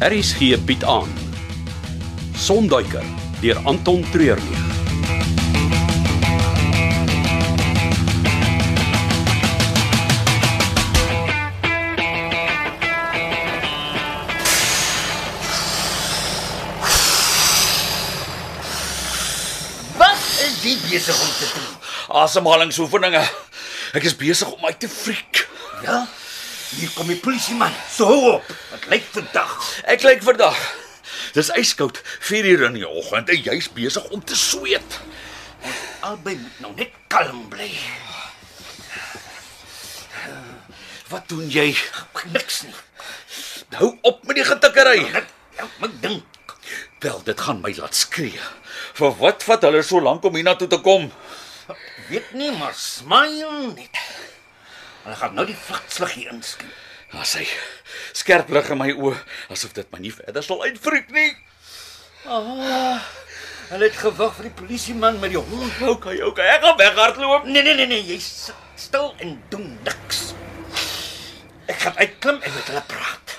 Aries gee Piet aan. Sonduiker deur Anton Treurnig. Wat is jy besig om te doen? Asemhalingsoefeninge. Ek is besig om my te friek. Ja? Hier kom die polisieman. So hou op. Wat lyk vandag? Ek lyk vandag. Dis yskoud, 4 uur in die oggend en jy's besig om te sweet. Albei moet nou net kalm bly. Wat doen jy? Niks nie. Hou op met die getikkery. Net help my dink. Wel, dit gaan my laat skree. Vir wat vat hulle so lank om hiernatoe te kom? Weet nie, maar smile net. Hulle gaan nou die vlakslag hier inskien. As hy skerp lig in my oë, asof dit my nie verder sal uitfriek nie. Hulle het gewag vir die polisieman met die hond. Okay, okay, ek gaan weghardloop. Nee nee nee nee, jy sit stil en doen niks. Ek gaan uitklim en met hulle praat.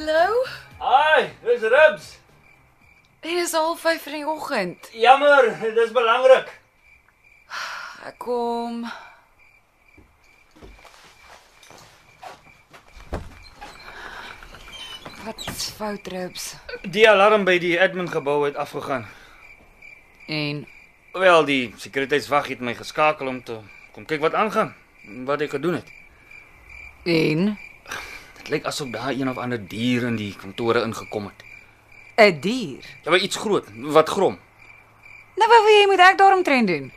Hallo? Ai, dis ribs. Dit is al 5 in die oggend. Jammer, dis belangrik. Ek kom. Wat is fout, Rubs? Die alarm by die admin gebou het afgegaan. En Wel, die sekuriteitswag het my geskakel om te kom kyk wat aangaan. Wat ek gedoen het. en Dit lyk asof daar een of ander dier in die kantore ingekom het. 'n dier. Ja, maar iets groot wat grom. Nou wat wil jy moet ek daaromtrent doen?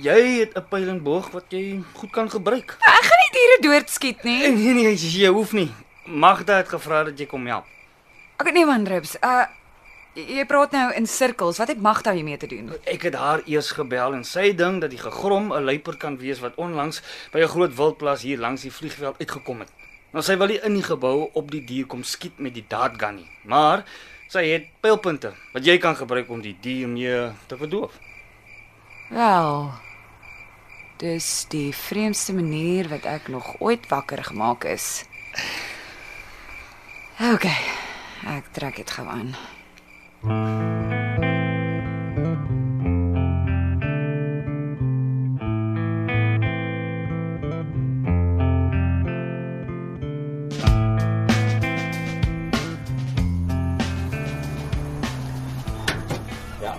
Jy het 'n peilingboog wat jy goed kan gebruik. Ek gaan nie diere doodskiet Nee, nie. nee, nee, jy hoef nie. Magda het gevra dat jy kom help. Ek nee man, Rubs. Uh jy praat nou in sirkels. Wat het Magda hiermee te doen? Ek het haar eers gebel en sy dink dat die gegrom 'n luiper kan wees wat onlangs by 'n groot wildplaas hier langs die vliegveld uitgekom het. Nou sy wil nie in die gebou op die dier kom skiet met die daadgun nie, maar sy het pylpunte wat jy kan gebruik om die dier mee te verdoof. Wel. Dis die vreemdste manier wat ek nog ooit wakker gemaak is. OK. Ek trek dit gou aan. Ja,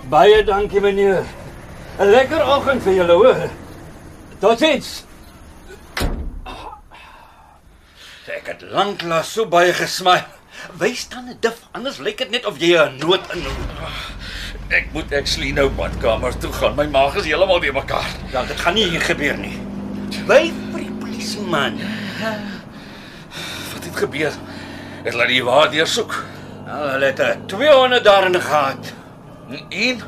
baie dankie meneer. 'n Lekker oggend vir julle hoor. Totsiens. Ek het lanklaas so baie gesmaai. Wys dan 'n dif, anders lyk dit net of jy 'n nood in. Ek moet actually nou badkamer toe gaan. My maag is heeltemal weer mekaar. Ja, dit gaan nie hier gebeur nie. By vir die polisieman. Wat het gebeur? Het hulle die waar deursoek? Nou, hulle het 'n 200 daarin gehad. En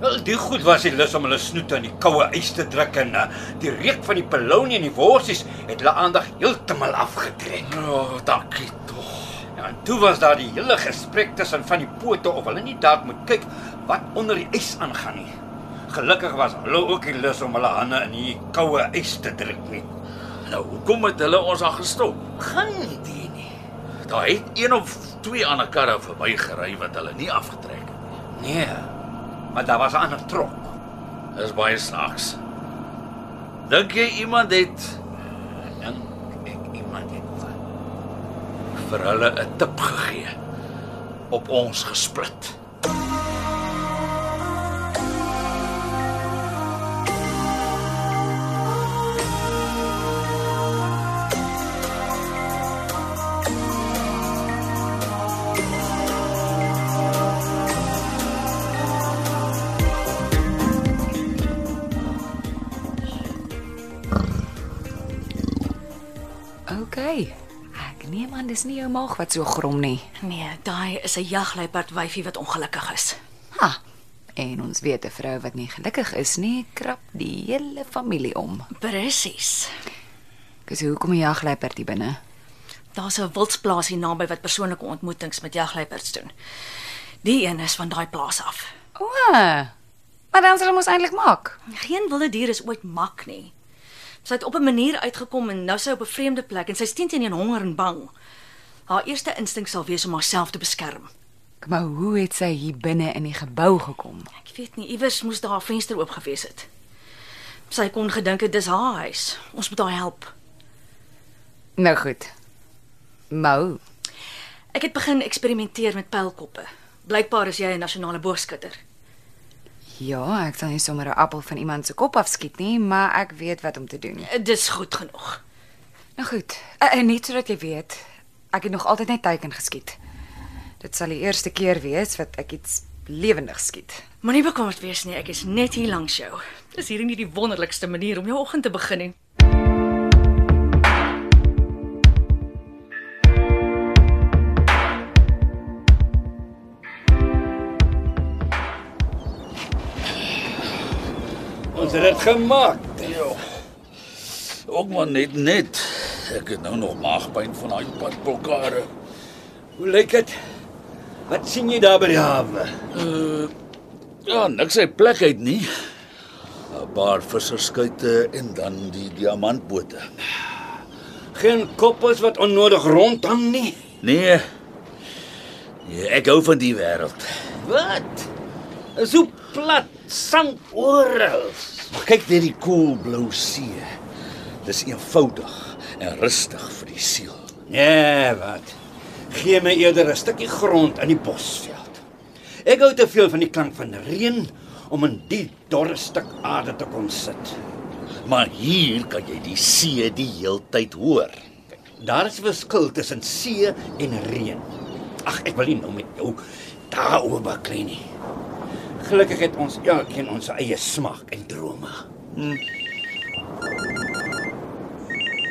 Wel, die goed was die lus om hulle snoete in die koue ys te druk en uh, die reuk van die pelonie en die worsies het hulle aandag heeltemal afgetrek. o, oh, dankie tog. Ja, en toe was daar die hele gesprek tussen van die pote of hulle nie dalk moet kyk wat onder die ys aangaan nie. Gelukkig was hulle ook nie lus om hulle hande in die koue ys te druk nie. Nou, hoekom het hulle ons al gestop? Gaan nie die nie. Daar het een of twee ander karre verby gery wat hulle nie afgetrek. Nee. Maar daar was 'n ander trok. Dis baie snaaks. Dink jy iemand het En ek iemand het vir hulle 'n tip gegee op ons gesplit? Maag wat so grom nie. Nee, daai is 'n jagluiperd wyfie wat ongelukkig is. Ha. En ons weet 'n vrou wat nie gelukkig is nie, krap die hele familie om. Presies. Dis hoekom 'n jagluiperd hier binne. Daar's 'n wildsplaas hier naby wat persoonlike ontmoetings met jagluiperds doen. Die een is van daai plaas af. O. Maar dan sal ons eintlik maak. Geen wilde dier is ooit mak nie. Sy het op 'n manier uitgekom en nou sy op 'n vreemde plek en sy steen teen honger en bang. Haar eerste instink sal wees om haarself te beskerm. Maar hoe het sy hier binne in die gebou gekom? Ek weet nie, iewers moes daar 'n venster oop gewees het. Sy kon gedink het dis haar huis. Ons moet haar help. Nou goed. Mou. Ek het begin eksperimenteer met pylkoppe. Blykbaar is jy 'n nasionale boogskutter. Ja, ek sal nie sommer 'n appel van iemand se kop afskiet nie, maar ek weet wat om te doen. Eh, Dis goed genoeg. Nou goed. Uh, en net sodat jy weet, ek het nog altyd net teiken geskiet. Dit sal die eerste keer wees wat ek iets lewendig skiet. Moenie bekommerd wees nie, ek is net hier langs jou. Dis hier nie die wonderlikste manier om jou oggend te begin nie. Ons het dit gemaak. Ook maar net net. Ek het nou nog maagpyn van daai padblokkade. Hoe lyk dit? Wat sien jy daar by die hawe? Ja, niks hy plek uit nie. 'n Paar visserskuite en dan die diamantbote. Geen koppels wat onnodig rondhang nie. Nee. Nee, ek hou van die wêreld. Wat? So plat, sand oral. Kyk net die koelblou see. Dis eenvoudig en rustig vir die siel. Nee, wat? Gee my eerder 'n stukkie grond in die bosveld. Ek hou te veel van die klank van reën om in die dorre stuk aarde te kon sit. Maar hier kan jy die see die heeltyd hoor. Daar is 'n verskil tussen see en reën. Ag, ek wil nie nou met jou daaroor baklei nie. Gelukkig het ons elkeen ons eie smaak en drome. Hmm.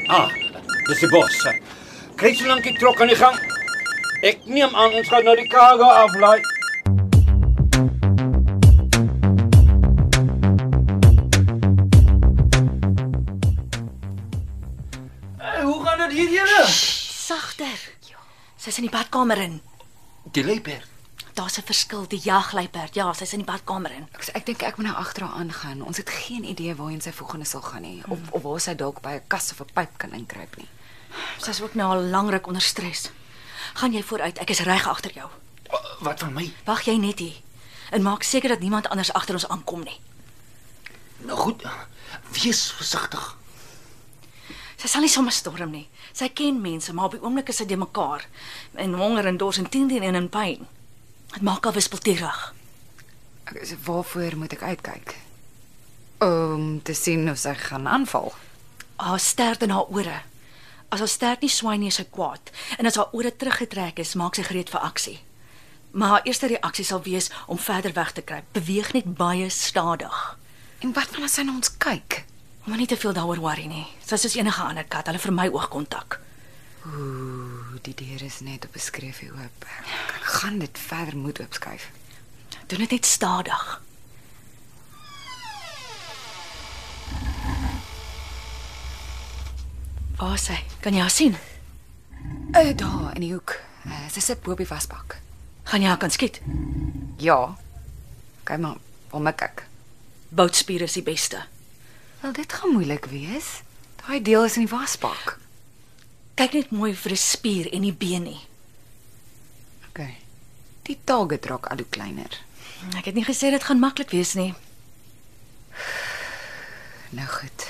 Ah, dis die bos. Kyk so lank die trok aan die gang. Ek neem aan ons gaan nou die cargo aflaai. Hey, hoe gaan dit hier julle? Sagter. Sy's in die badkamer in. Die leiper. Daar's 'n verskil, die jagluiperd. Ja, sy's in die badkamer in. Ek ek dink ek moet nou agter haar aangaan. Ons het geen idee waarheen sy volgende sal gaan nie, of of waar sy dalk by 'n kas of 'n pyp kan inkruip nie. Sy's ook nou al lankryk onder stres. Gaan jy vooruit, ek is reg agter jou. Wat van my? Wag jy net hier en maak seker dat niemand anders agter ons aankom nie. Nou goed. Wees versigtig. Sy sal nie sommer storm nie. Sy ken mense, maar op die oomblik is sy de mekaar en honger en dors en teen teen en in pyn. Dit maak haar wispelturig. Ek sê waarvoor moet ek uitkyk? Om te sien of sy gaan aanval. Haar stert in haar ore. As haar stert nie swai nie, is sy kwaad. En as haar ore teruggetrek is, maak sy gereed vir aksie. Maar haar eerste reaksie sal wees om verder weg te kruip. Beweeg net baie stadig. En wat van as sy na ons kyk? Moenie te veel daaroor worry nie. Sy is soos enige ander kat, hulle vermy oogkontak. Ooh, die deur is net op 'n skreefie oop. Ek gaan dit verder moet oopskuif. Doen dit net stadig. Waar is sy? Kan jy haar sien? Uh, daar in die hoek. Uh, sy sit bo op die wasbak. Gaan jy haar kan skiet? Ja. Kyk maar, waar mik ek? Boutspier is die beste. Wel, dit gaan moeilik wees. Daai deel is in die wasbak. Kyk net mooi vir 'n spier en nie been nie. OK. Die target raak al hoe kleiner. Ek het nie gesê dit gaan maklik wees nie. Nou goed.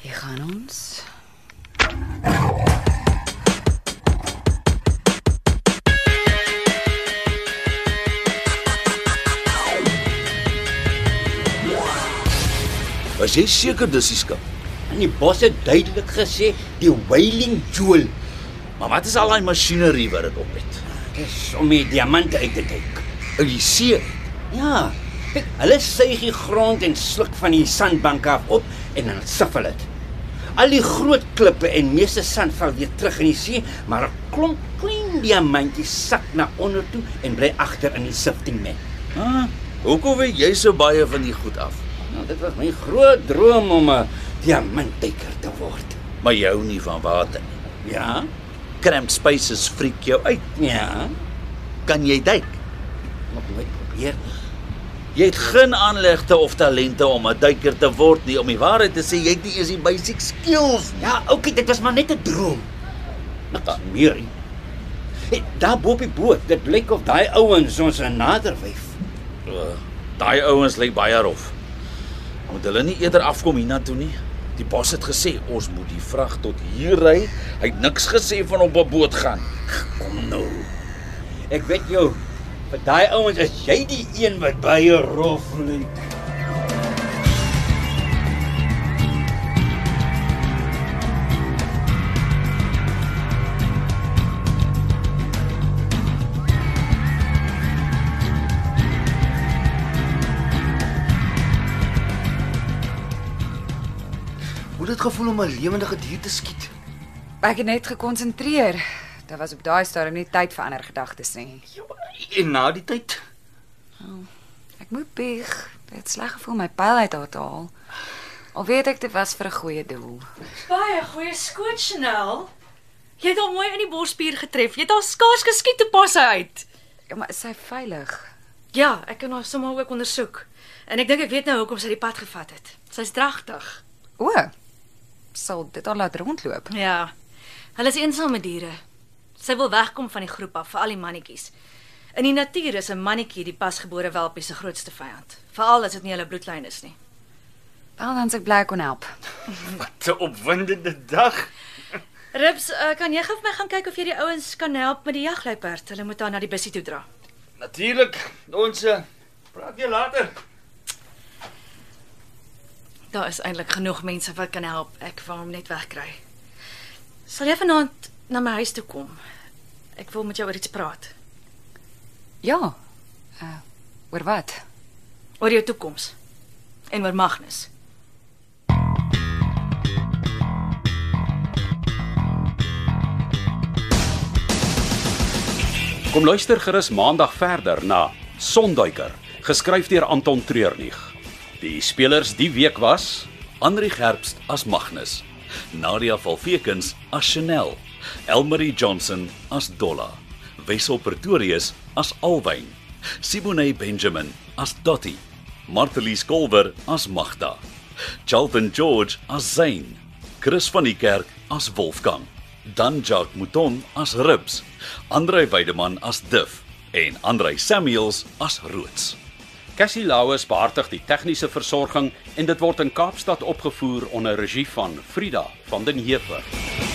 Hier gaan ons. Was jy seker dis die skip? En die bos het duidelik gesê die Wailing Jewel. Maar wat is al daai masjinerie wat dit op het? Dis om die diamante uit te kyk. In die see. Ja, kyk, hulle suig die grond en sluk van die sandbank af op en dan siffel dit. Al die groot klippe en meeste sand val weer terug in die see, maar 'n klomp klein diamantjies sak na onder toe en bly agter in die sifting net. Ah, hoekom weet jy so baie van die goed af? Want dit was my groot droom om 'n diamantduiker te word. Maar jy hou nie van water nie. Ja? Cramped spaces freak jou uit. Ja. Kan jy duik? Nog nooit probeer. Jy het geen aanlegte of talente om 'n duiker te word nie. Om die waarheid te sê, jy het nie eens die basic skills nie. Ja, okay, dit was maar net 'n droom. Niks meer nie. Hey, daar bo op die boot, dit blyk of daai ouens ons 'n nader wyf. Uh, Daai ouens lyk baie rof. Moet hulle nie eerder afkom hiernatoe nie? Die bos het gesê ons moet die vrag tot hier ry. Hy het niks gesê van op 'n boot gaan. Kom nou. Ek weet jou, vir daai ouens is jy die een wat baie rof lyk. Gevoel om 'n lewendige dier te skiet? Ek het net gekonsentreer. Daar was op daai stadium nie tyd vir ander gedagtes nie. En na die tyd, Ek moet bieg. Dit het sleg gevoel my pyl uit haar te haal. Al weet ek dit was vir 'n goeie doel. Baie goeie skoot, Chanel. Jy het hom mooi in die borspier getref. Jy het haar skaars geskiet te pas uit. Ja, maar is sy veilig? Ja, ek kan haar sommer ook ondersoek. En ek dink ek weet nou hoekom sy die pad gevat het. Sy's dragtig. O. Sal dit al laat rondloop? Ja. Hulle is eensame diere. Sy wil wegkom van die groep af, veral die mannetjies. In die natuur is 'n mannetjie die pasgebore welpie se grootste vyand, veral as dit nie hulle bloedlyn is nie. Wel dan se ek bly ek kon help. wat 'n opwindende dag. Rips, uh, kan jy gou vir my gaan kyk of jy die ouens kan help met die jagluiperd? Hulle moet haar na die bussie toe dra. Natuurlik. Ons uh, praat weer later. Daar is eintlik genoeg mense wat kan help. Ek wou hom net wegkry. Sal jy vanaand na my huis toe kom? Ek wil met jou oor iets praat. Ja. Uh, oor wat? Oor jou toekoms. En oor Magnus. Kom luister gerus maandag verder na Sonduiker, geskryf deur Anton Treurnig. Die spelers die week was Andri Gerbst as Magnus, Nadia Valvekens as Chanel, Elmarie Johnson as Dolla, Wessel Pretorius as Alwyn, Siboney Benjamin as Dottie, Martelies Kolwer as Magda, Charlton George as Zain, Chris van die Kerk as Wolfgang, Dan Jacques Mouton as Ribs, Andrei Weideman as Diff en Andrei Samuels as Roots. Cassie Lauers behartig die tegniese versorging en dit word in Kaapstad opgevoer onder regie van Frida van den Heever.